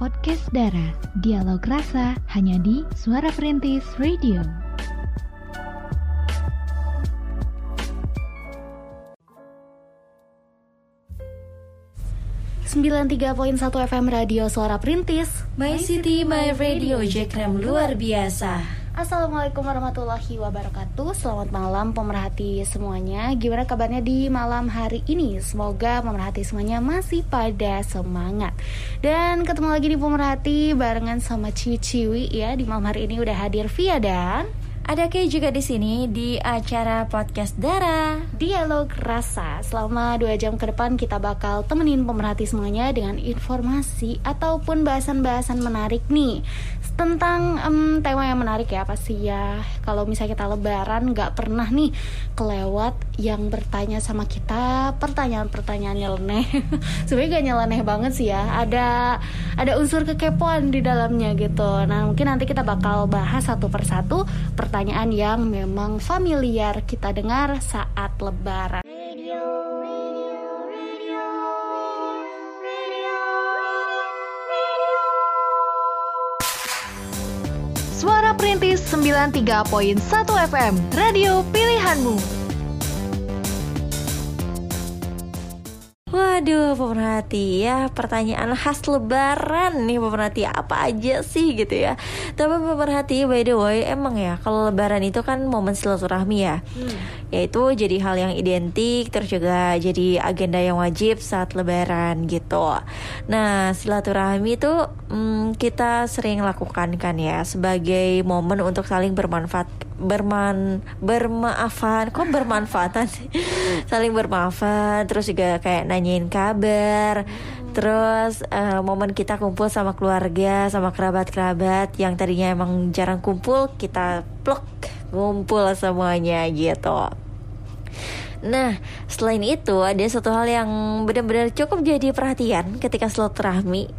podcast Dara. Dialog rasa hanya di Suara Perintis Radio. sembilan tiga poin satu FM Radio Suara Perintis My City, My Radio, Jekrem luar biasa Assalamualaikum warahmatullahi wabarakatuh. Selamat malam pemerhati semuanya. Gimana kabarnya di malam hari ini? Semoga pemerhati semuanya masih pada semangat. Dan ketemu lagi di pemerhati barengan sama Ciwi-Ciwi ya. Di malam hari ini udah hadir Via dan ada Kay juga di sini di acara podcast Dara. Dialog Rasa. Selama dua jam ke depan kita bakal temenin pemerhati semuanya dengan informasi ataupun bahasan-bahasan menarik nih. Tentang um, tema yang menarik ya pasti ya? Kalau misalnya kita lebaran nggak pernah nih kelewat yang bertanya sama kita pertanyaan-pertanyaan nyeleneh. Sebenarnya gak nyeleneh banget sih ya. Ada ada unsur kekepoan di dalamnya gitu. Nah mungkin nanti kita bakal bahas satu persatu pertanyaan yang memang familiar kita dengar saat lebaran Suara Perintis 93.1 FM, radio pilihanmu. Waduh pemerhati ya pertanyaan khas lebaran nih pemerhati apa aja sih gitu ya? Tapi pemerhati by the way emang ya kalau lebaran itu kan momen silaturahmi ya. Hmm. Yaitu jadi hal yang identik terus juga jadi agenda yang wajib saat lebaran gitu. Nah silaturahmi itu hmm, kita sering lakukan kan ya Sebagai momen untuk saling bermanfaat berman bermaafan. Kok bermanfaatan sih? Saling bermaafan terus juga kayak nanyain kabar. Terus uh, momen kita kumpul sama keluarga sama kerabat-kerabat yang tadinya emang jarang kumpul kita plok kumpul semuanya gitu Nah, selain itu ada satu hal yang benar-benar cukup jadi perhatian ketika silaturahmi.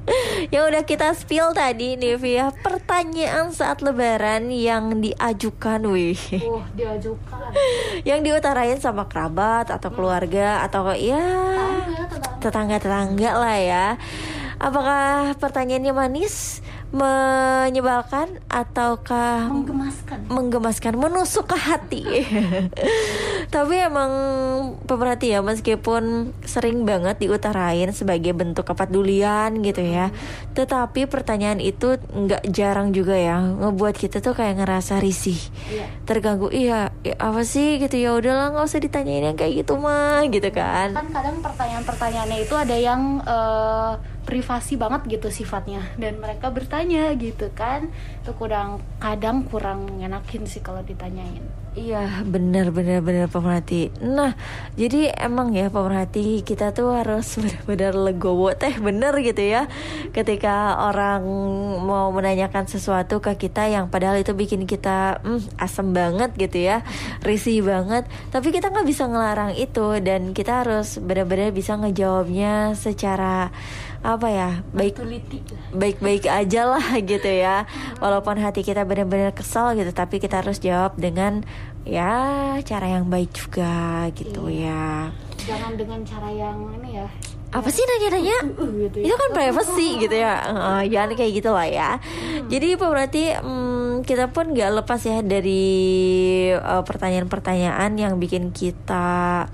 yang udah kita spill tadi nih via pertanyaan saat lebaran yang diajukan wih. Oh, diajukan. yang diutarain sama kerabat atau keluarga atau ya tetangga-tetangga lah ya. Apakah pertanyaannya manis? Menyebalkan ataukah menggemaskan. menggemaskan menusuk ke hati. Tapi emang pemerhati ya meskipun sering banget diutarain sebagai bentuk kepedulian gitu ya. Tetapi pertanyaan itu nggak jarang juga ya ngebuat kita tuh kayak ngerasa risih. Iya. terganggu iya ya apa sih? Gitu ya udahlah nggak usah ditanyain yang kayak gitu mah gitu kan. Kan kadang pertanyaan-pertanyaannya itu ada yang uh, privasi banget gitu sifatnya. Dan mereka bertanya gitu kan. Itu kurang kadang kurang ngenakin sih kalau ditanyain. Iya benar benar benar pemerhati nah jadi emang ya pemerhati kita tuh harus benar-benar legowo teh bener gitu ya. Ketika orang mau menanyakan sesuatu ke kita yang padahal itu bikin kita mm, asem banget gitu ya risih banget. Tapi kita nggak bisa ngelarang itu dan kita harus benar-benar bisa ngejawabnya secara apa ya? Baik baik baik aja lah gitu ya. Walaupun hati kita benar-benar kesal gitu tapi kita harus jawab dengan ya cara yang baik juga gitu iya. ya. Jangan dengan cara yang ini ya. Apa sih nanya-nanya? Uh, uh, gitu ya. itu kan privacy gitu ya. Uh, jangan kayak gitu lah ya. Hmm. jadi berarti um, kita pun nggak lepas ya dari uh, pertanyaan-pertanyaan yang bikin kita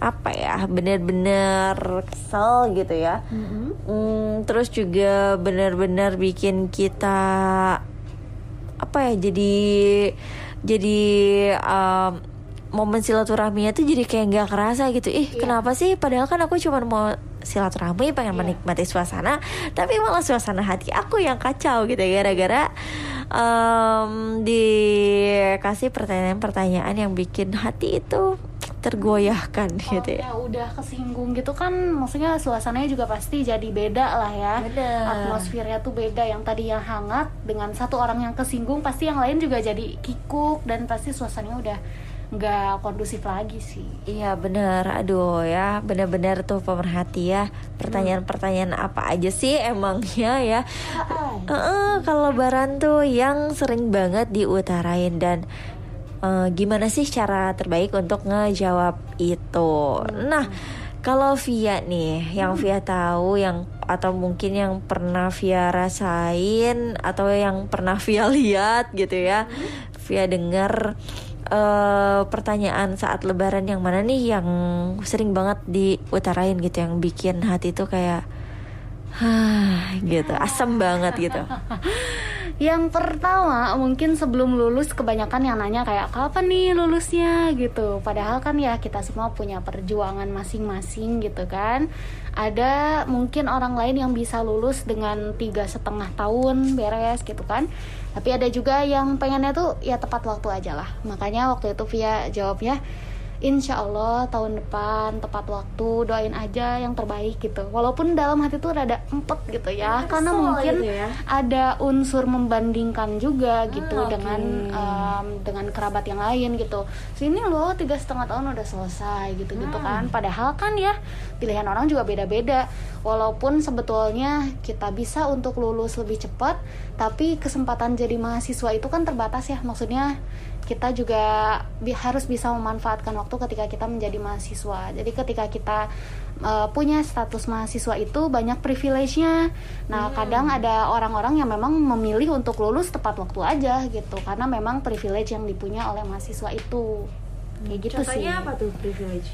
apa ya bener-bener kesel gitu ya mm-hmm. mm, terus juga bener-bener bikin kita apa ya jadi jadi um, momen silaturahminya tuh jadi kayak nggak kerasa gitu ih yeah. kenapa sih padahal kan aku cuma mau silaturahmi pengen yeah. menikmati suasana tapi malah suasana hati aku yang kacau gitu gara-gara um, dikasih pertanyaan-pertanyaan yang bikin hati itu tergoyahkan oh, gitu ya. udah kesinggung gitu kan maksudnya suasananya juga pasti jadi beda lah ya. Bener. Atmosfernya tuh beda yang tadi yang hangat dengan satu orang yang kesinggung pasti yang lain juga jadi kikuk dan pasti suasananya udah nggak kondusif lagi sih. Iya bener, aduh ya bener-bener tuh pemerhati ya pertanyaan-pertanyaan apa aja sih emangnya ya. Uh -uh, kalau lebaran tuh yang sering banget diutarain dan uh, gimana sih cara terbaik untuk ngejawab itu. Nah, kalau Via nih, yang Via tahu yang atau mungkin yang pernah Via rasain atau yang pernah Via lihat gitu ya. Via dengar uh, pertanyaan saat lebaran yang mana nih yang sering banget diutarain gitu yang bikin hati tuh kayak Hah, gitu asam banget gitu Yang pertama mungkin sebelum lulus kebanyakan yang nanya kayak kapan nih lulusnya gitu. Padahal kan ya kita semua punya perjuangan masing-masing gitu kan. Ada mungkin orang lain yang bisa lulus dengan tiga setengah tahun beres gitu kan. Tapi ada juga yang pengennya tuh ya tepat waktu aja lah. Makanya waktu itu Via jawabnya insya Allah tahun depan tepat waktu doain aja yang terbaik gitu. Walaupun dalam hati tuh rada empet gitu ya Kesel karena mungkin gitu ya? ada unsur membandingkan juga gitu hmm, dengan um, dengan kerabat yang lain gitu. Sini loh tiga setengah tahun udah selesai gitu gitu hmm. kan. Padahal kan ya pilihan orang juga beda-beda. Walaupun sebetulnya kita bisa untuk lulus lebih cepat tapi kesempatan jadi mahasiswa itu kan terbatas ya. Maksudnya kita juga bi harus bisa memanfaatkan waktu ketika kita menjadi mahasiswa. Jadi ketika kita uh, punya status mahasiswa itu banyak privilege-nya. Nah, hmm. kadang ada orang-orang yang memang memilih untuk lulus tepat waktu aja gitu karena memang privilege yang dipunya oleh mahasiswa itu. Kayak gitu Contohnya sih. apa tuh privilege?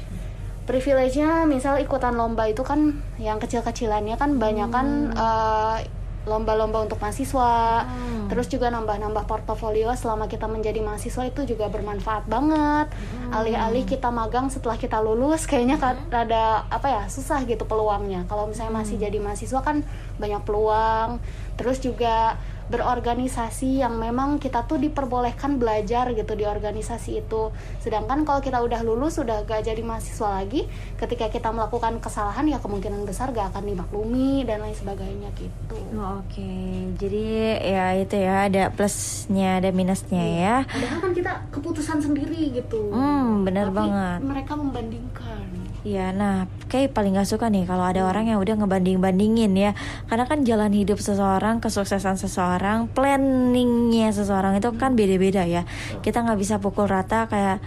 Privilege-nya misal ikutan lomba itu kan yang kecil-kecilannya kan banyak kan hmm. uh, lomba-lomba untuk mahasiswa hmm. terus juga nambah-nambah portofolio selama kita menjadi mahasiswa itu juga bermanfaat banget hmm. alih-alih kita magang setelah kita lulus kayaknya hmm. ada apa ya susah gitu peluangnya kalau misalnya masih hmm. jadi mahasiswa kan banyak peluang terus juga berorganisasi yang memang kita tuh diperbolehkan belajar gitu di organisasi itu. Sedangkan kalau kita udah lulus sudah gak jadi mahasiswa lagi ketika kita melakukan kesalahan ya kemungkinan besar gak akan dimaklumi dan lain sebagainya gitu. Oh, oke. Okay. jadi ya itu ya ada plusnya ada minusnya hmm. ya. Padahal kan kita keputusan sendiri gitu. Hmm benar banget. mereka membandingkan Iya, nah kayak paling gak suka nih kalau ada orang yang udah ngebanding-bandingin ya. Karena kan jalan hidup seseorang, kesuksesan seseorang, planningnya seseorang itu kan beda-beda ya. Kita nggak bisa pukul rata kayak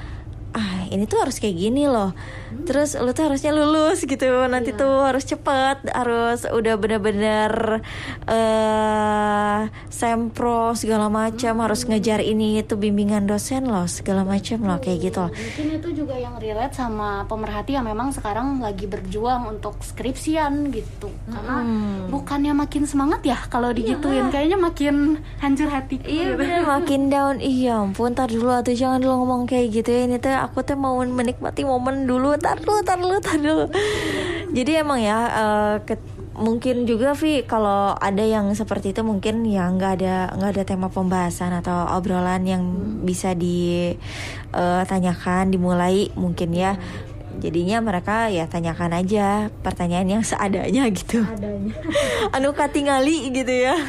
ah ini tuh harus kayak gini loh terus lu tuh harusnya lulus gitu nanti iya. tuh harus cepet harus udah bener-bener uh, sempro segala macam hmm. harus ngejar ini itu bimbingan dosen loh segala macam loh kayak gitu loh. mungkin itu juga yang relate sama pemerhati yang memang sekarang lagi berjuang untuk skripsian gitu karena hmm. bukannya makin semangat ya kalau digituin iya. kayaknya makin hancur hati iya gitu. makin down iya ampun tar dulu atau jangan dulu ngomong kayak gitu ya ini tuh aku tuh mau menikmati momen dulu tar dulu tar dulu tar dulu. Jadi emang ya uh, ke, mungkin juga Vi kalau ada yang seperti itu mungkin ya nggak ada nggak ada tema pembahasan atau obrolan yang hmm. bisa ditanyakan uh, dimulai mungkin ya. Jadinya mereka ya tanyakan aja pertanyaan yang seadanya gitu. Adanya. anu katingali gitu ya.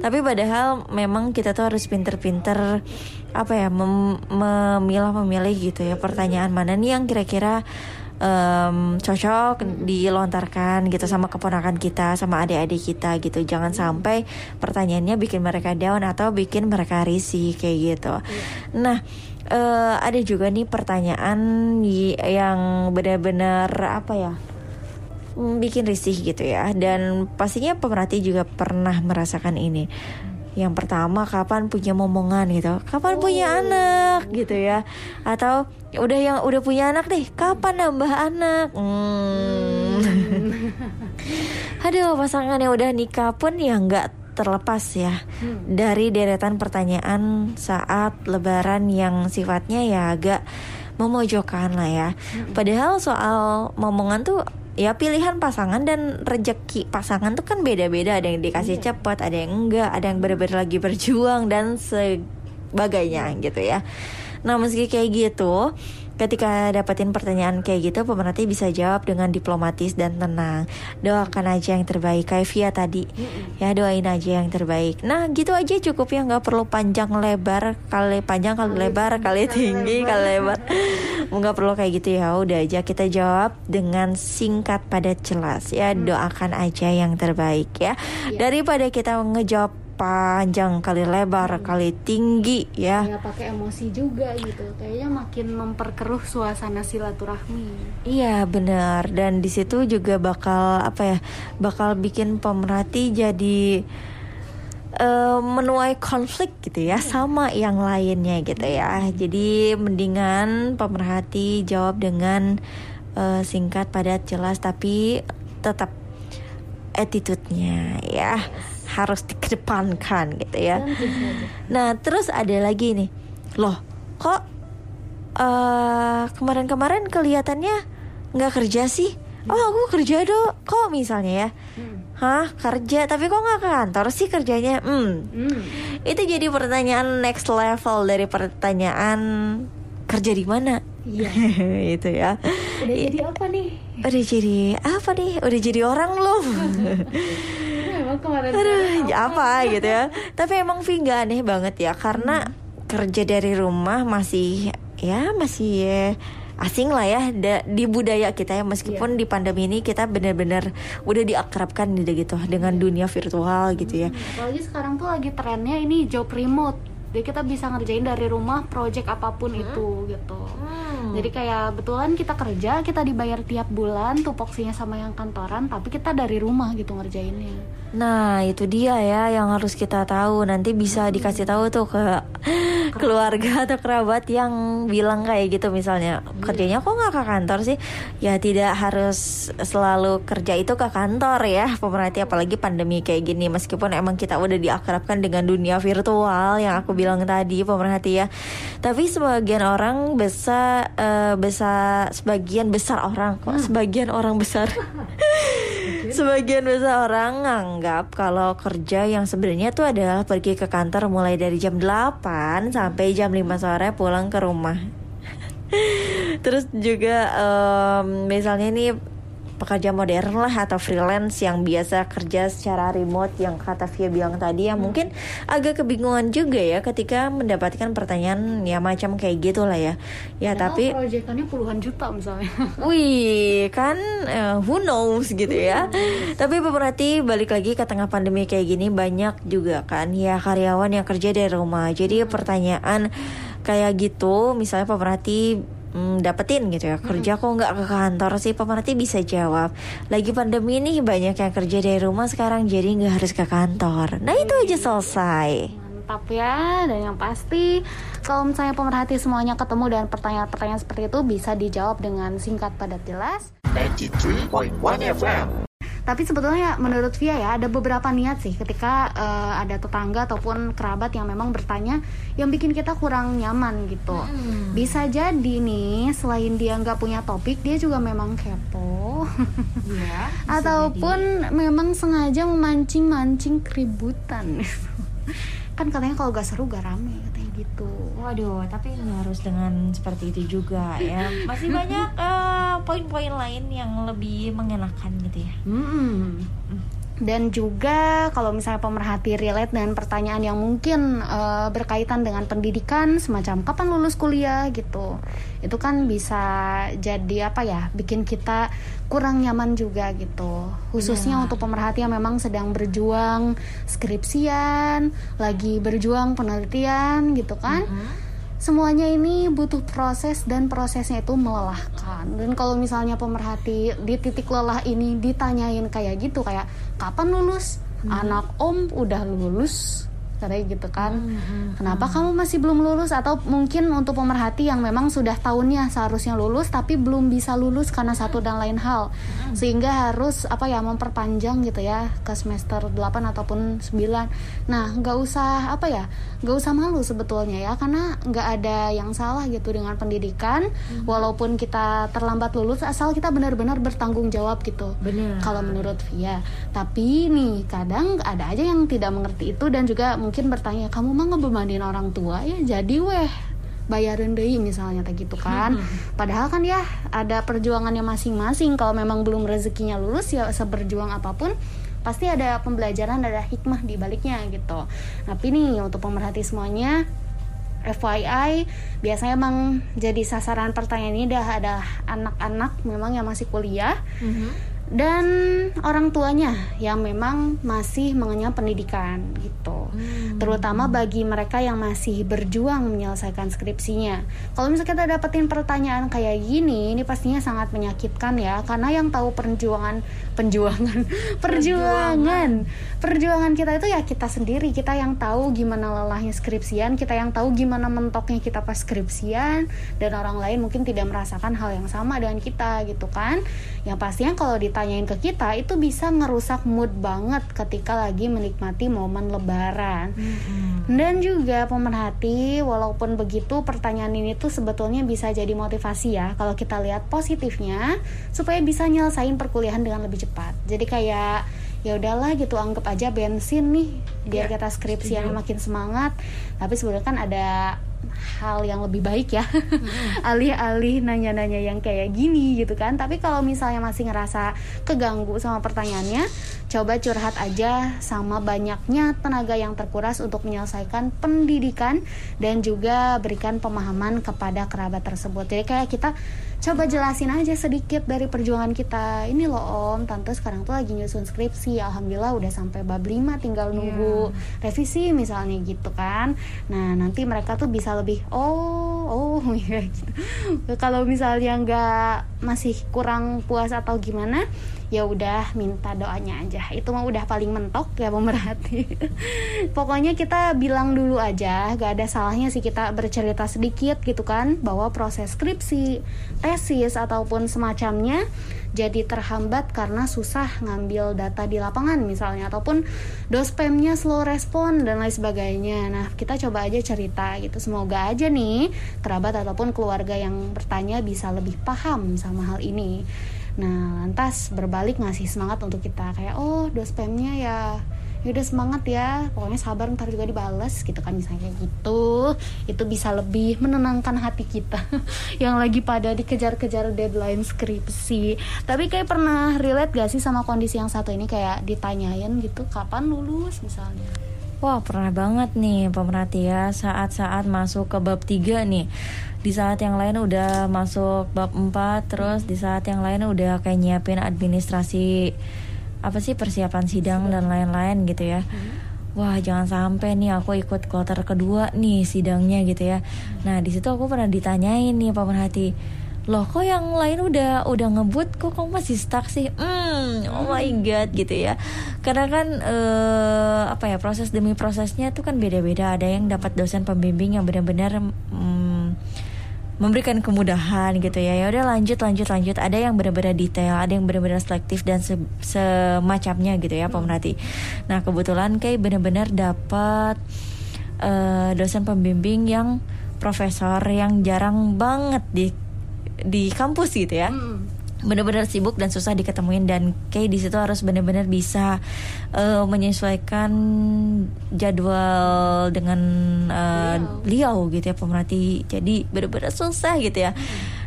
Tapi padahal memang kita tuh harus pinter-pinter apa ya mem memilah memilih gitu ya pertanyaan mana nih yang kira-kira um, cocok dilontarkan gitu sama keponakan kita sama adik-adik kita gitu. Jangan sampai pertanyaannya bikin mereka down atau bikin mereka risih kayak gitu. Nah uh, ada juga nih pertanyaan yang benar-benar apa ya mm, bikin risih gitu ya. Dan pastinya pemerhati juga pernah merasakan ini yang pertama kapan punya momongan gitu kapan oh. punya anak gitu ya atau udah yang udah punya anak nih kapan nambah anak hmm. hmm. aduh pasangan yang udah nikah pun ya nggak terlepas ya hmm. dari deretan pertanyaan saat lebaran yang sifatnya ya agak memojokkan lah ya. Hmm. Padahal soal momongan tuh ya pilihan pasangan dan rejeki pasangan tuh kan beda-beda. Ada yang dikasih yeah. cepat ada yang enggak ada yang benar-benar lagi berjuang dan sebagainya gitu ya. Nah meski kayak gitu Ketika dapetin pertanyaan kayak gitu, pemerhati bisa jawab dengan diplomatis dan tenang. Doakan aja yang terbaik, kayak Via tadi. Ya doain aja yang terbaik. Nah gitu aja cukup ya, nggak perlu panjang lebar, kali panjang kali lebar, kali tinggi, kali lebar. Nggak perlu kayak gitu ya. Udah aja kita jawab dengan singkat pada jelas ya. Mm. Doakan aja yang terbaik ya. Iya. Daripada kita ngejawab panjang kali lebar kali tinggi ya. Ya pakai emosi juga gitu. Kayaknya makin memperkeruh suasana silaturahmi. Iya benar. Dan di situ juga bakal apa ya bakal bikin pemerhati jadi eh, menuai konflik gitu ya sama yang lainnya gitu ya. Jadi mendingan pemerhati jawab dengan eh, singkat padat jelas tapi tetap attitude-nya ya harus dikedepankan gitu ya saja. Nah, terus ada lagi nih. Loh, kok eh kemarin-kemarin kelihatannya nggak kerja sih? Oh, aku kerja dong. Kok misalnya ya? Hmm. Hah, kerja tapi kok nggak ke kantor sih kerjanya? Hmm. Hmm. Itu jadi pertanyaan next level dari pertanyaan kerja di mana? Iya. itu ya. Udah jadi apa nih? Udah jadi apa nih? Udah jadi orang belum? Emang kemarin Aduh, ya apa gitu ya. Tapi emang Vi nggak aneh banget ya karena kerja dari rumah masih ya masih eh, asing lah ya da- di budaya kita ya meskipun di pandemi ini kita benar-benar udah diakrabkan gitu gitu dengan dunia virtual gitu ya. Apalagi sekarang tuh lagi trennya ini job remote. Jadi kita bisa ngerjain dari rumah project apa pun itu gitu. Jadi kayak betulan kita kerja, kita dibayar tiap bulan, tupoksinya sama yang kantoran, tapi kita dari rumah gitu ngerjainnya. Nah, itu dia ya yang harus kita tahu. Nanti bisa dikasih tahu tuh ke keluarga atau kerabat yang bilang kayak gitu misalnya, kerjanya kok nggak ke kantor sih? Ya tidak harus selalu kerja itu ke kantor ya, pemerhati apalagi pandemi kayak gini. Meskipun emang kita udah diakrabkan dengan dunia virtual yang aku bilang tadi, pemerhati ya. Tapi sebagian orang besar eh, besar sebagian besar orang kok sebagian orang besar Sebagian besar orang nganggap kalau kerja yang sebenarnya tuh adalah pergi ke kantor mulai dari jam 8 sampai jam 5 sore pulang ke rumah. Terus juga em, misalnya ini pekerja modern lah atau freelance yang biasa kerja secara remote yang kata Via bilang tadi yang mungkin agak kebingungan juga ya ketika mendapatkan pertanyaan ya macam kayak gitu lah ya. Ya Padahal tapi proyekannya puluhan juta misalnya. Wih, kan eh, who knows gitu ya. Tapi pemerhati balik lagi ke tengah pandemi kayak gini banyak juga kan ya karyawan yang kerja dari rumah. Jadi pertanyaan kayak gitu, misalnya pemerhati mm, dapetin gitu ya. Kerja kok nggak ke kantor sih pemerhati bisa jawab. Lagi pandemi ini banyak yang kerja dari rumah sekarang jadi nggak harus ke kantor. Nah itu aja selesai. Mantap ya Dan yang pasti Kalau misalnya pemerhati semuanya ketemu dengan pertanyaan-pertanyaan seperti itu Bisa dijawab dengan singkat padat jelas. 93.1 FM. Tapi sebetulnya menurut Via ya ada beberapa niat sih ketika eh, ada tetangga ataupun kerabat yang memang bertanya yang bikin kita kurang nyaman gitu. Bisa jadi nih selain dia nggak punya topik dia juga memang kepo. ataupun memang sengaja memancing-mancing keributan. kan katanya kalau gak seru gak rame katanya gitu. Waduh, tapi nggak harus dengan seperti itu juga ya. Masih banyak eh, poin-poin lain yang lebih mengenakan gitu ya. Hmm. Dan juga kalau misalnya pemerhati relate dengan pertanyaan yang mungkin eh, berkaitan dengan pendidikan semacam kapan lulus kuliah gitu. Itu kan bisa jadi apa ya? bikin kita kurang nyaman juga gitu. Khususnya untuk pemerhati yang memang sedang berjuang skripsian, lagi berjuang penelitian gitu kan. Semuanya ini butuh proses dan prosesnya itu melelahkan. Dan kalau misalnya pemerhati di titik lelah ini ditanyain kayak gitu kayak kapan lulus? Anak om udah lulus katanya gitu kan. Kenapa kamu masih belum lulus atau mungkin untuk pemerhati yang memang sudah tahunnya seharusnya lulus tapi belum bisa lulus karena satu dan lain hal. Sehingga harus apa ya memperpanjang gitu ya ke semester 8 ataupun 9. Nah, nggak usah apa ya? nggak usah malu sebetulnya ya karena nggak ada yang salah gitu dengan pendidikan walaupun kita terlambat lulus asal kita benar-benar bertanggung jawab gitu Benar. kalau menurut Via tapi nih kadang ada aja yang tidak mengerti itu dan juga mungkin bertanya kamu mah ngebebanin orang tua ya jadi weh bayarin deh misalnya kayak gitu kan. Padahal kan ya ada perjuangannya masing-masing. Kalau memang belum rezekinya lulus ya seberjuang apa pun pasti ada pembelajaran ada hikmah di baliknya gitu. Tapi nih untuk pemerhati semuanya FYI biasanya emang jadi sasaran pertanyaan ini dah ada anak-anak memang yang masih kuliah dan orang tuanya yang memang masih mengenyam pendidikan gitu. Terutama bagi mereka yang masih berjuang menyelesaikan skripsinya. Kalau misalnya kita dapetin pertanyaan kayak gini, ini pastinya sangat menyakitkan ya karena yang tahu perjuangan penjuangan perjuangan perjuangan kita itu ya kita sendiri, kita yang tahu gimana lelahnya skripsian, kita yang tahu gimana mentoknya kita pas skripsian dan orang lain mungkin tidak merasakan hal yang sama dengan kita gitu kan. Yang pastinya kalau ditanyain ke kita itu bisa ngerusak mood banget ketika lagi menikmati momen lebaran. Dan juga pemerhati, walaupun begitu pertanyaan ini tuh sebetulnya bisa jadi motivasi ya kalau kita lihat positifnya supaya bisa nyelesain perkuliahan dengan lebih cepat. Jadi kayak ya udahlah gitu anggap aja bensin nih biar Ya, kita skripsian makin semangat. Tapi sebenarnya kan ada hal yang lebih baik ya. Alih-alih nanya-nanya yang kayak gini gitu kan. Tapi kalau misalnya masih ngerasa keganggu sama pertanyaannya coba curhat aja sama banyaknya tenaga yang terkuras untuk menyelesaikan pendidikan dan juga berikan pemahaman kepada kerabat tersebut. Jadi kayak kita coba jelasin aja sedikit dari perjuangan kita. Ini loh om. Tante sekarang tuh lagi nyusun skripsi. Alhamdulillah udah sampai bab 5 tinggal nunggu revisi misalnya gitu kan. Nah nanti mereka tuh bisa lebih oh oh ya gitu. Kalau misalnya nggak masih kurang puas atau gimana ya udah minta doanya aja. Itu mah udah paling mentok ya pemerhati pokoknya kita bilang dulu aja gak ada salahnya sih kita bercerita sedikit gitu kan bahwa proses skripsi tesis ataupun semacamnya jadi terhambat karena susah ngambil data di lapangan misalnya ataupun dospemnya slow respon dan lain sebagainya. Nah kita coba aja cerita gitu. Semoga aja nih kerabat ataupun keluarga yang bertanya bisa lebih paham sama hal ini Nah, lantas berbalik ngasih semangat untuk kita kayak oh dospemnya ya yaudah semangat ya pokoknya sabar ntar juga dibales gitu kan misalnya kayak gitu. Itu bisa lebih menenangkan hati kita yang lagi pada dikejar-kejar deadline skripsi. Tapi kayak pernah relate gak sih sama kondisi yang satu ini? Kayak ditanyain gitu kapan lulus? misalnya. Wah pernah banget nih pemerhati ya Saat-saat masuk ke bab 3 nih Di saat yang lain udah masuk bab 4 Terus di saat yang lain udah kayak nyiapin administrasi Apa sih persiapan sidang dan lain-lain gitu ya. Wah jangan sampai nih aku ikut kloter kedua nih sidangnya gitu ya. Nah di situ aku pernah ditanyain nih pemerhati loh kok yang lain udah udah ngebut? Kok kamu masih stuck sih? Hmm oh my god gitu ya. Karena kan eh, apa ya proses demi prosesnya tuh kan beda-beda. Ada yang dapat dosen pembimbing yang benar-benar hmm, memberikan kemudahan gitu ya. Ya udah lanjut lanjut lanjut. Ada yang benar-benar detail ada yang benar-benar selektif dan se- semacamnya gitu ya pemerhati nah kebetulan kayak benar-benar dapat eh, dosen pembimbing yang profesor yang jarang banget di di kampus gitu ya benar-benar sibuk dan susah diketemuin. Dan kayak di situ harus benar-benar bisa eh, menyesuaikan jadwal dengan beliau gitu ya pemerhati. Jadi benar-benar susah gitu ya.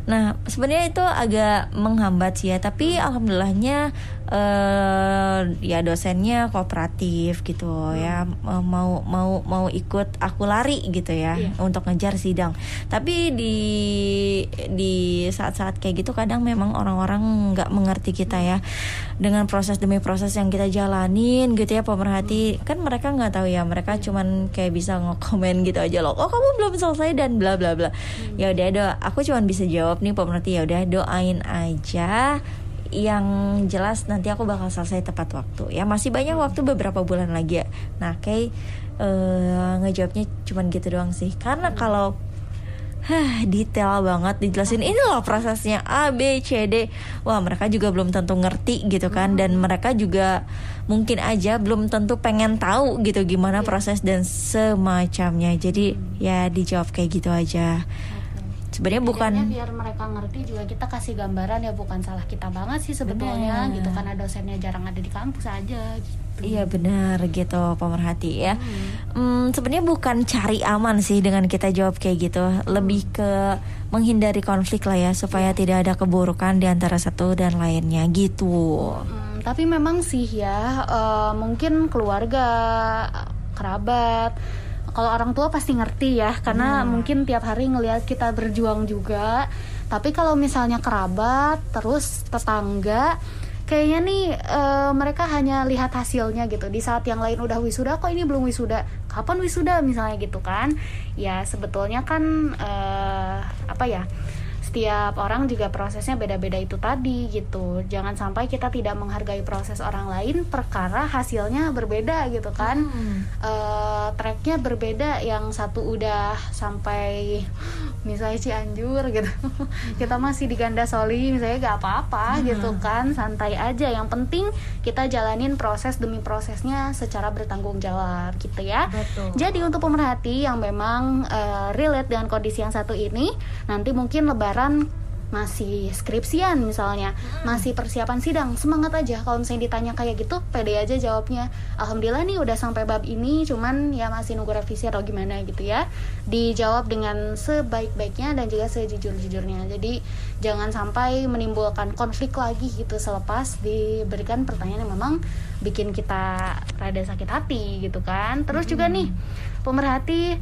Nah sebenarnya itu agak menghambat sih ya. Tapi alhamdulillahnya eh ya dosennya kooperatif gitu ya Eh, mau mau mau ikut aku lari gitu ya untuk ngejar sidang. Tapi di di saat-saat kayak gitu kadang memang orang-orang nggak mengerti kita ya dengan proses demi proses yang kita jalanin gitu ya pemerhati. Kan mereka nggak tahu ya mereka cuman kayak bisa ngekomen gitu aja loh oh kamu belum selesai dan bla bla bla. Ya udah do aku cuman bisa jawab nih pemerhati. Ya udah doain aja yang jelas nanti aku bakal selesai tepat waktu. Ya masih banyak waktu beberapa bulan lagi ya. Nah kayak eh, ngejawabnya cuman gitu doang sih. Karena kalau Hah, detail banget dijelasin ini loh prosesnya A B C D. Wah, mereka juga belum tentu ngerti gitu kan. Dan mereka juga mungkin aja belum tentu pengen tahu gitu gimana proses dan semacamnya. Jadi ya dijawab kayak gitu aja. Sebenarnya bukan Setidaknya biar mereka ngerti juga kita kasih gambaran ya bukan salah kita banget sih sebetulnya Benar. gitu karena dosennya jarang ada di kampus aja gitu. Iya benar gitu pemerhati ya. Hmm, sebenarnya bukan cari aman sih dengan kita jawab kayak gitu, lebih ke menghindari konflik lah ya supaya tidak ada keburukan di antara satu dan lainnya gitu. Hmm, tapi memang sih ya eh, mungkin keluarga, kerabat, kalau orang tua pasti ngerti ya karena mungkin tiap hari ngelihat kita berjuang juga. Tapi kalau misalnya kerabat, terus tetangga, kayak kayaknya nih eh, mereka hanya lihat hasilnya gitu. Di saat yang lain udah wisuda kok ini belum wisuda? Kapan wisuda? Misalnya gitu kan. Ya sebetulnya kan eh, apa ya setiap orang juga prosesnya beda-beda itu tadi gitu. Jangan sampai kita tidak menghargai proses orang lain perkara hasilnya berbeda gitu kan. Eh, tracknya berbeda yang satu udah sampai misalnya Cianjur gitu. Kita masih di Ganda Soli misalnya gak apa-apa gitu kan. Santai aja. Yang penting kita jalanin proses demi prosesnya secara bertanggung jawab gitu ya. Betul. jadi untuk pemerhati yang memang eh, relate dengan kondisi yang satu ini nanti mungkin lebaran masih skripsian misalnya masih persiapan sidang. Semangat aja kalau misalnya ditanya kayak gitu pede aja jawabnya. Alhamdulillah nih udah sampai bab ini cuman ya masih nunggu revisi atau gimana gitu ya. Dijawab dengan sebaik-baiknya dan juga sejujur-jujurnya. Jadi jangan sampai menimbulkan konflik lagi gitu selepas diberikan pertanyaan yang memang bikin kita rada sakit hati gitu kan. Terus juga nih pemerhati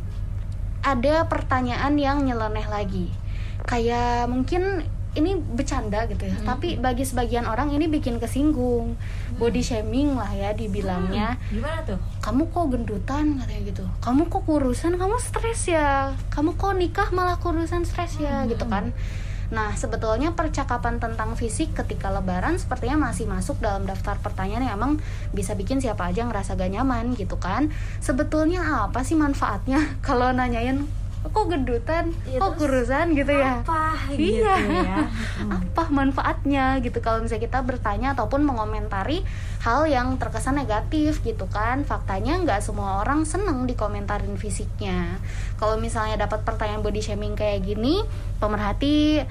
ada pertanyaan yang nyeleneh lagi kayak mungkin ini bercanda gitu ya. Tapi bagi sebagian orang ini bikin kesinggung. Body shaming lah ya dibilangnya. Gimana tuh? kamu kok gendutan katanya gitu. Kamu kok kurusan kamu stres ya. Kamu kok nikah malah kurusan stres ya gitu kan. Nah, sebetulnya percakapan tentang fisik ketika lebaran sepertinya masih masuk dalam daftar pertanyaan yang emang bisa bikin siapa aja ngerasa gak nyaman gitu kan. Sebetulnya apa sih manfaatnya? Kalau nanyain kok gendutan, Iya, kok kurusan gitu ya? Apa gitu Iya. ya? apa manfaatnya gitu kalau misalnya kita bertanya ataupun mengomentari hal yang terkesan negatif gitu kan faktanya nggak semua orang seneng dikomentarin fisiknya kalau misalnya dapat pertanyaan body shaming kayak gini pemerhati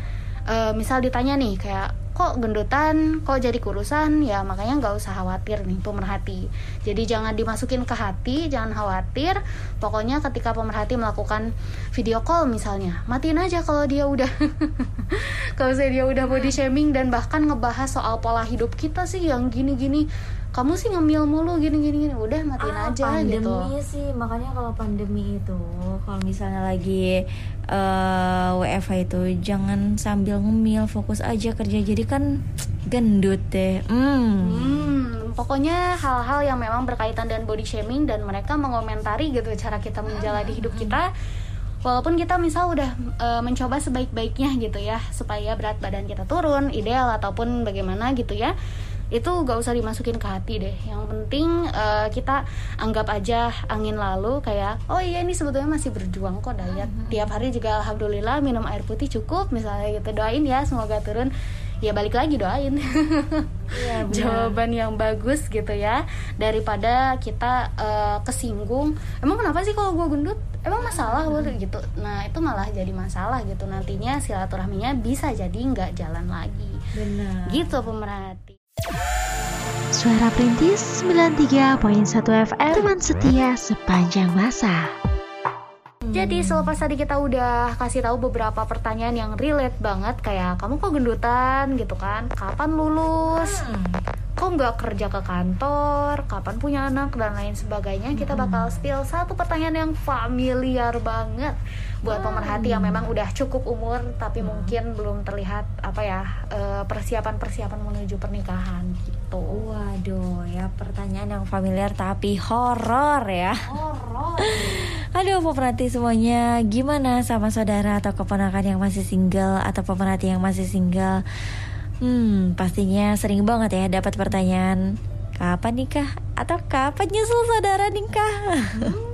eh, misal ditanya nih kayak kok gendutan kok jadi kurusan ya makanya nggak usah khawatir nih pemerhati. Jadi jangan dimasukin ke hati jangan khawatir. Pokoknya ketika pemerhati melakukan video call misalnya matiin aja kalau dia udah kalau dia udah body shaming dan bahkan ngebahas soal pola hidup kita sih yang gini-gini kamu sih ngemil mulu gini-gini gini udah matiin Ah, aja pandemi gitu sih. Makanya kalau pandemi itu kalau misalnya lagi eh WFH itu jangan sambil ngemil fokus aja kerja. Jadi kan gendut deh. Hmm. Hmm, pokoknya hal-hal yang memang berkaitan dengan body shaming dan mereka mengomentari gitu cara kita menjalani hidup kita. Walaupun kita misal udah e, mencoba sebaik-baiknya gitu ya supaya berat badan kita turun ideal ataupun bagaimana gitu ya itu gak usah dimasukin ke hati deh. Yang penting e, kita anggap aja angin lalu kayak oh iya ini sebetulnya masih berjuang kok diet tiap hari juga alhamdulillah minum air putih cukup misalnya gitu. Doain ya semoga turun. Ya balik lagi doain. Iya, benar. jawaban yang bagus gitu ya daripada kita eh, kesinggung. Emang kenapa sih kalau gue gendut? Emang masalah gue gitu. Nah itu malah jadi masalah gitu. Nantinya silaturahminya bisa jadi nggak jalan lagi. Benar. Gitu pemerhati Suara Perintis 93.1 FM Teman setia sepanjang masa. Jadi selepas tadi kita udah kasih tahu beberapa pertanyaan yang relate banget kayak kamu kok gendutan? gitu kan, kapan lulus, kok nggak kerja ke kantor, kapan punya anak? dan lain sebagainya, kita bakal spill satu pertanyaan yang familiar banget buat pemerhati yang memang udah cukup umur tapi mungkin belum terlihat apa ya eh, persiapan-persiapan menuju pernikahan gitu. Waduh, ya pertanyaan yang familiar tapi horor ya. Horor. Aduh, pemerhati semuanya, gimana sama saudara atau keponakan yang masih single atau pemerhati yang masih single? Hmm, pastinya sering banget ya dapat pertanyaan kapan nikah atau kapan nyusul saudara nikah.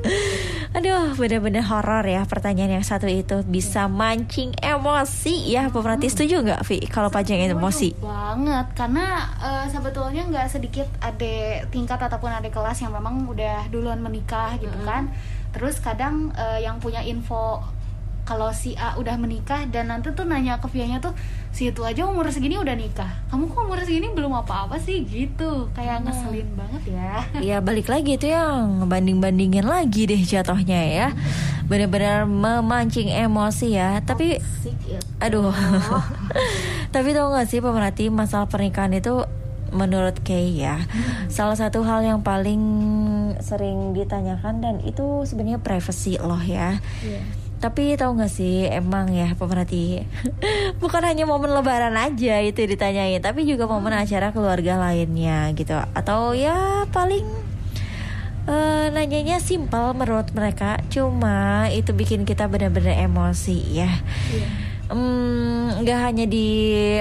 Aduh, bener-bener horor ya pertanyaan yang satu itu bisa mancing emosi ya. Pemerhati setuju nggak, Vi? Kalau panjang emosi? Banget karena eh, sebetulnya nggak sedikit adik tingkat ataupun adik kelas yang memang udah duluan menikah gitu kan terus kadang eh, yang punya info kalau si A udah menikah dan nanti tuh nanya ke Vianya tuh si itu aja umur segini udah nikah. Kamu kok umur segini belum apa-apa sih? Gitu. Kayak ngeselin banget ya. Ya balik lagi itu yang ngebanding-bandingin lagi deh jatuhnya ya. Bener-bener memancing emosi ya. Tapi aduh. Tapi tau gak sih pemerhati masalah pernikahan itu Menurut Kay ya Salah satu hal yang paling sering ditanyakan Dan itu sebenarnya privacy loh ya Tapi tahu nggak sih emang ya pemerhati bukan hanya momen lebaran aja itu ditanyain, tapi juga momen acara keluarga lainnya gitu. Atau ya paling eh, nanyanya simpel menurut mereka, cuma itu bikin kita benar-benar emosi ya. Hmm, nggak hanya di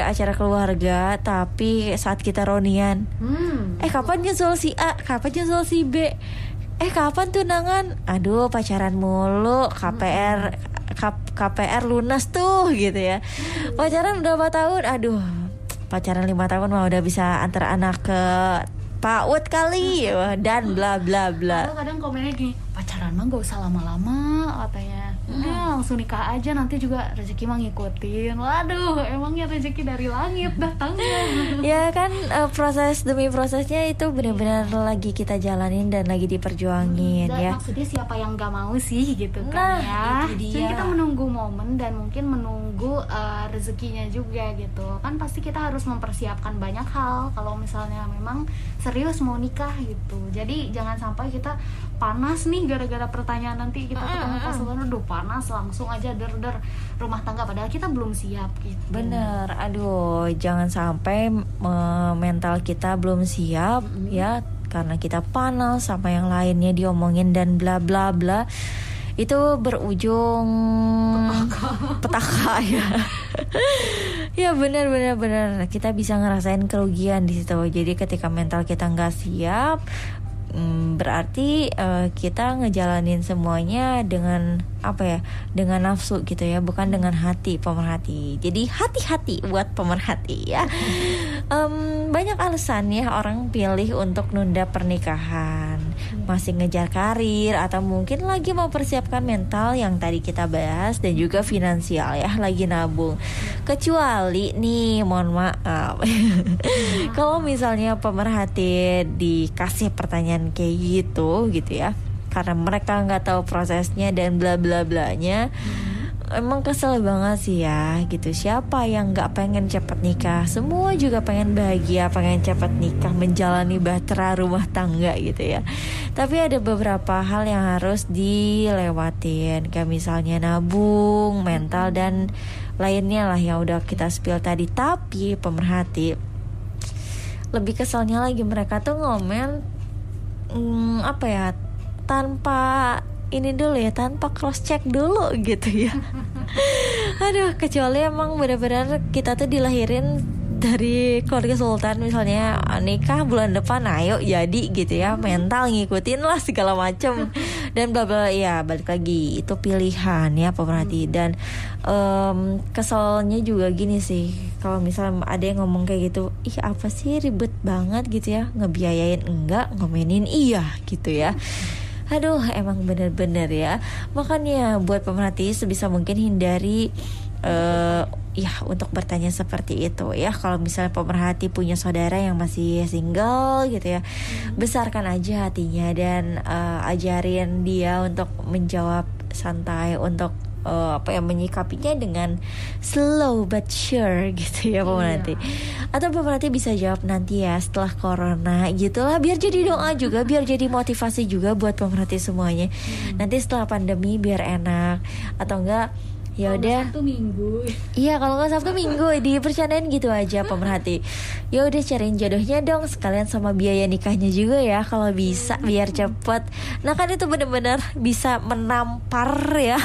acara keluarga, tapi saat kita ronian. Hmm. Eh kapan nyusul si A? Kapan nyusul si B? Eh kapan tunangan? Aduh pacaran mulu. KPR KPR lunas tuh gitu ya. Pacaran berapa tahun? Aduh pacaran lima tahun mah udah bisa antar anak ke PAUD kali. Wah, dan bla bla bla. Lalu kadang komennya gini, pacaran mah gak usah lama-lama katanya. Udah langsung nikah aja nanti juga rezeki mah ngikutin. Waduh, emangnya rezeki dari langit datangnya. ya kan eh, proses demi prosesnya itu benar-benar lagi kita jalanin dan lagi diperjuangin Dan ya maksudnya siapa yang gak mau sih gitu Nah, kan ya. itu dia. Jadi kita menunggu momen dan mungkin menunggu eh, rezekinya juga gitu. Kan pasti kita harus mempersiapkan banyak hal kalau misalnya memang serius mau nikah gitu. Jadi jangan sampai kita panas nih gara-gara pertanyaan nanti kita ketemu pas lebaran. Aduh panas langsung aja der-der rumah tangga padahal kita belum siap gitu. Bener, aduh jangan sampai mental kita belum siap ya karena kita panas sama yang lainnya diomongin dan bla bla bla. Itu berujung petaka, ya. ya benar benar benar kita bisa ngerasain kerugian di situ. Jadi ketika mental kita nggak siap mm, berarti eh, kita ngejalanin semuanya dengan apa ya dengan nafsu gitu ya bukan dengan hati pemerhati. Jadi hati-hati buat pemerhati ya Em, banyak alasan ya orang pilih untuk nunda pernikahan. Masih ngejar karir atau mungkin lagi mempersiapkan mental yang tadi kita bahas dan juga finansial ya lagi nabung. Kecuali nih mohon maaf. Kalau misalnya pemerhati dikasih pertanyaan kayak gitu gitu ya. Karena mereka nggak tahu prosesnya dan bla bla blanya emang kesel banget sih ya gitu. Siapa yang nggak pengen cepet nikah? Semua juga pengen bahagia pengen cepet nikah menjalani bahtera rumah tangga gitu ya. Tapi ada beberapa hal yang harus dilewatin kayak misalnya nabung mental dan lainnya lah yang udah kita spill tadi. Tapi pemerhati lebih keselnya lagi mereka tuh ngomen hmm, apa ya tanpa ini dulu ya tanpa cross check dulu gitu ya. Aduh kecuali emang benar-benar kita tuh dilahirin dari keluarga sultan misalnya nikah bulan depan ayo jadi gitu ya mental ngikutin lah segala macem. Dan bla bla ya balik lagi itu pilihan ya pemerhati dan em, keselnya juga gini sih kalau misalnya ada yang ngomong kayak gitu ih apa sih ribet banget gitu ya ngebiayain enggak ngomenin iya gitu ya Aduh, emang bener-bener ya. Makanya buat pemerhati sebisa mungkin hindari eh ya untuk bertanya seperti itu ya. Kalau misalnya pemerhati punya saudara yang masih single gitu ya, besarkan aja hatinya dan eh, ajarin dia untuk menjawab santai untuk eh, apa ya menyikapinya dengan slow but sure gitu ya pemerhati. Atau pemerhati bisa jawab nanti ya setelah corona gitu lah biar jadi doa juga biar jadi motivasi juga buat pemerhati semuanya. Nanti setelah pandemi biar enak atau enggak ya udah Satu minggu. Iya kalau nggak Sabtu Minggu dipercandain gitu aja pemerhati. Ya udah cariin jodohnya dong sekalian sama biaya nikahnya juga ya kalau bisa biar cepet. Nah kan itu bener-bener bisa menampar ya,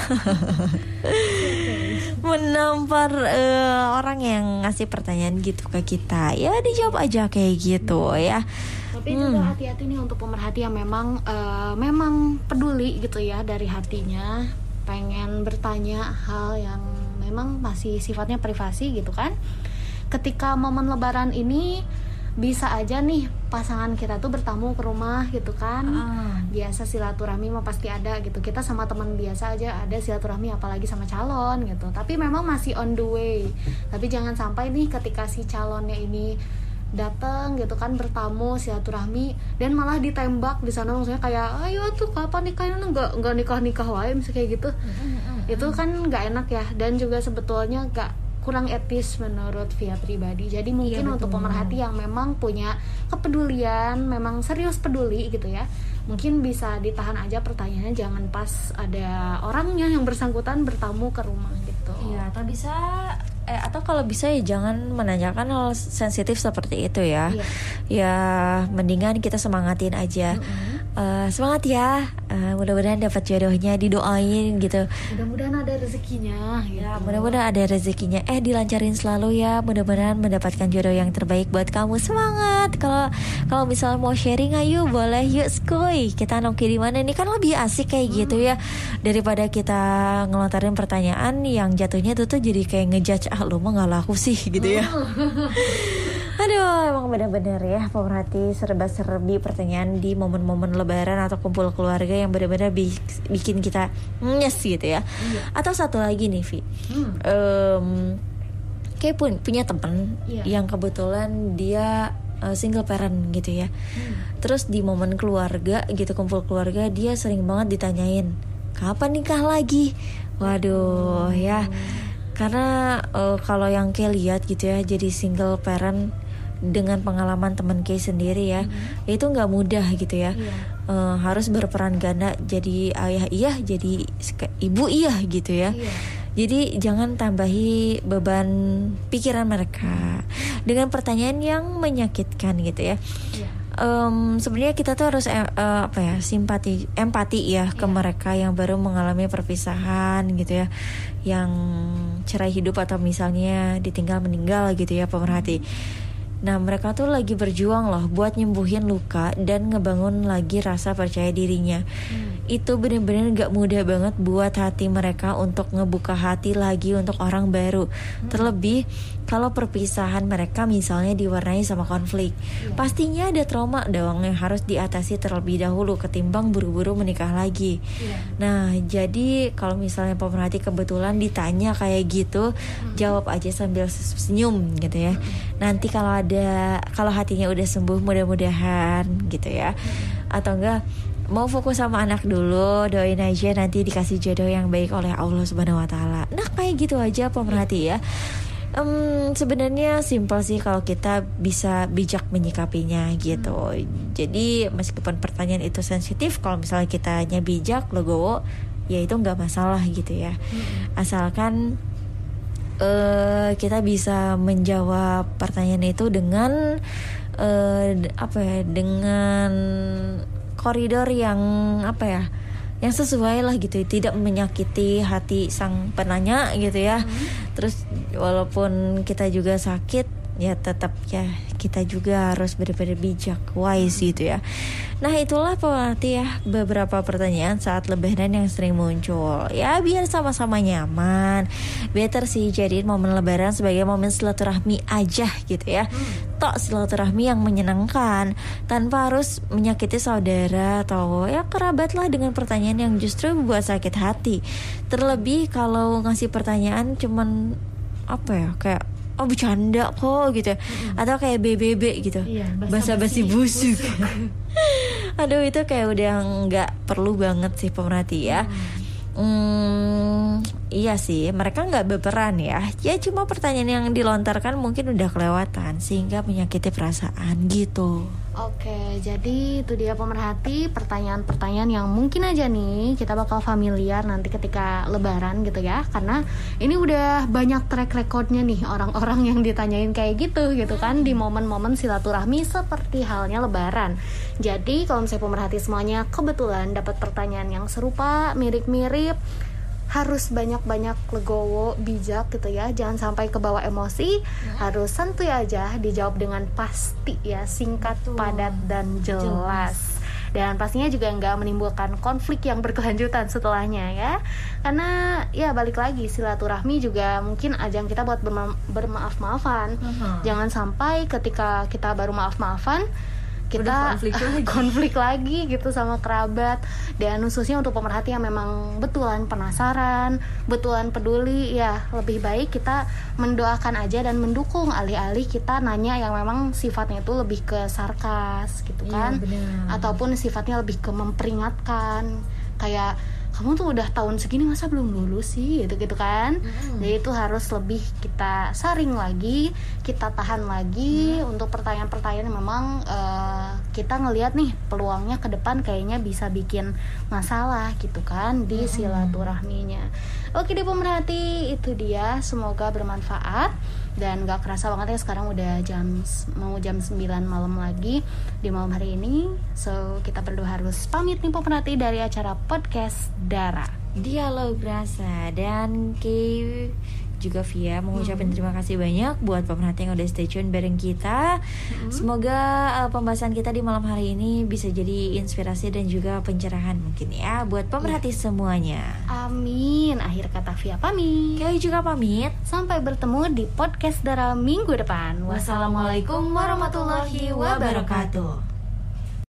menampar eh, orang yang ngasih pertanyaan gitu ke kita. Ya dijawab aja kayak gitu ya. Tapi juga hati-hati nih untuk pemerhati yang memang eh, memang peduli gitu ya dari hatinya, pengen bertanya hal yang memang masih sifatnya privasi gitu kan. Ketika momen lebaran ini bisa aja nih pasangan kita tuh bertamu ke rumah gitu kan. Biasa silaturahmi mah pasti ada gitu. Kita sama teman biasa aja ada silaturahmi apalagi sama calon gitu. Tapi memang masih on the way. Tapi jangan sampai nih ketika si calonnya ini datang gitu kan bertamu silaturahmi dan malah ditembak di sana. Maksudnya kayak ayo tuh kapan nikahnya nggak nggak nikah nikah wae misalnya kayak gitu. Itu kan nggak enak ya dan juga sebetulnya nggak kurang etis menurut via pribadi. Jadi mungkin untuk pemerhati yang memang punya kepedulian memang serius peduli gitu ya mungkin bisa ditahan aja pertanyaannya jangan pas ada orangnya yang bersangkutan bertamu ke rumah gitu Iya, atau bisa eh atau kalau bisa ya jangan menanyakan hal sensitif seperti itu ya. Iya. Ya mendingan kita semangatin aja. Eh, semangat ya. Eh, mudah-mudahan dapat jodohnya didoain gitu. mudah-mudahan ada rezekinya gitu. Ya, mudah-mudahan ada rezekinya. Eh, dilancarin selalu ya. Mudah-mudahan mendapatkan jodoh yang terbaik buat kamu. Semangat. Kalau kalau misalnya mau sharing ayo boleh yuk skoy. Kita nongki di mana nih kan lebih asik kayak gitu ya daripada kita ngelontarin pertanyaan yang jatuhnya tuh tuh jadi kayak ngejudge ah lu mah nggak laku sih gitu ya. Aduh, emang benar-benar ya pemerhati serba-serbi pertanyaan di momen-momen lebaran atau kumpul keluarga yang benar-benar bi- bikin kita nyes gitu ya. Atau satu lagi nih, Vi. Hmm. Em, kayak pun punya temen Iya. yang kebetulan dia uh, single parent gitu ya. Terus di momen keluarga gitu kumpul keluarga dia sering banget ditanyain kapan nikah lagi. Waduh ya. Karena uh, kalau yang kayak lihat gitu ya jadi single parent dengan pengalaman temen Kay sendiri ya, itu nggak mudah gitu ya. Iya. Eh, harus berperan ganda jadi ayah iya, jadi ibu iya gitu ya. Iya. Jadi jangan tambahi beban pikiran mereka dengan pertanyaan yang menyakitkan gitu ya. Iya. Em, sebenarnya kita tuh harus eh, apa ya simpati empati ya ke Iya. mereka yang baru mengalami perpisahan gitu ya yang cerai hidup atau misalnya ditinggal meninggal gitu ya pemerhati nah mereka tuh lagi berjuang loh buat nyembuhin luka dan ngebangun lagi rasa percaya dirinya. Itu bener-bener gak mudah banget buat hati mereka untuk ngebuka hati lagi untuk orang baru. Terlebih kalau perpisahan mereka misalnya diwarnai sama konflik pastinya ada trauma dong yang harus diatasi terlebih dahulu ketimbang buru-buru menikah lagi. Iya. Nah, jadi kalau misalnya pemerhati kebetulan ditanya kayak gitu, jawab aja sambil senyum gitu ya. Nanti kalau ada kalau hatinya udah sembuh mudah-mudahan gitu ya. Atau enggak mau fokus sama anak dulu, doain aja nanti dikasih jodoh yang baik oleh Allah Subhanahu wa taala. Nah, kayak gitu aja pemerhati ya. Em, sebenarnya simpel sih kalau kita bisa bijak menyikapinya gitu. Jadi meskipun pertanyaan itu sensitif, kalau misalnya kitanya bijak, legowo, ya itu nggak masalah gitu ya. Asalkan eh kita bisa menjawab pertanyaan itu dengan d- apa ya, dengan koridor yang apa ya? yang sesuai lah gitu tidak menyakiti hati sang penanya gitu ya terus walaupun kita juga sakit ya tetap ya kita juga harus benar-benar bijak wise gitu ya. Nah itulah pemerhati ya beberapa pertanyaan saat lebaran yang sering muncul. Ya biar sama-sama nyaman. Better sih jadiin momen lebaran sebagai momen silaturahmi aja gitu ya. Tok silaturahmi yang menyenangkan tanpa harus menyakiti saudara atau ya kerabat lah dengan pertanyaan yang justru membuat sakit hati. Terlebih kalau ngasih pertanyaan cuman apa ya kayak oh bercanda kok gitu ya. atau kayak BBB gitu Iya, basa-basi busuk aduh itu kayak udah nggak perlu banget sih pemerhati ya Hmm, iya sih, mereka nggak berperan ya. Ya cuma pertanyaan yang dilontarkan mungkin udah kelewatan sehingga menyakiti perasaan gitu. Oke, jadi itu dia pemerhati pertanyaan-pertanyaan yang mungkin aja nih kita bakal familiar nanti ketika lebaran gitu ya. Karena ini udah banyak track recordnya nih orang-orang yang ditanyain kayak gitu gitu kan Di momen-momen silaturahmi seperti halnya lebaran. Jadi kalau misalnya pemerhati semuanya kebetulan dapat pertanyaan yang serupa, mirip-mirip harus banyak-banyak legowo bijak gitu ya. Jangan sampai kebawa emosi. Harus santuy aja dijawab dengan pasti ya singkat padat dan jelas. dan pastinya juga nggak menimbulkan konflik yang berkelanjutan setelahnya ya. Karena ya balik lagi silaturahmi juga mungkin ajang kita buat berma- bermaaf-maafan. Jangan sampai ketika kita baru maaf-maafan kita konflik lagi. konflik lagi gitu sama kerabat dan khususnya untuk pemerhati yang memang betulan penasaran betulan peduli ya lebih baik kita mendoakan aja dan mendukung alih-alih kita nanya yang memang sifatnya itu lebih ke sarkas gitu Iya, kan benar. ataupun sifatnya lebih ke memperingatkan kayak kamu tuh udah tahun segini masa belum lulus sih gitu gitu kan. Jadi itu harus lebih kita saring lagi kita tahan lagi untuk pertanyaan-pertanyaan memang eh, kita ngelihat nih peluangnya ke depan kayaknya bisa bikin masalah gitu kan di silaturahminya. Oke deh pemerhati itu dia. Semoga bermanfaat dan gak kerasa banget ya sekarang udah jam mau jam 9 malam lagi di malam hari ini. So kita berdua harus pamit nih pemerhati dari acara podcast Dara. Dialog rasa dan Kay juga Via mengucapkan terima kasih banyak buat pemerhati yang udah stay tune bareng kita. Semoga uh, pembahasan kita di malam hari ini bisa jadi inspirasi dan juga pencerahan mungkin ya buat pemerhati semuanya. amin akhir kata Via pamit Kay juga pamit. sampai bertemu di podcast Dara minggu depan Wassalamualaikum warahmatullahi wabarakatuh.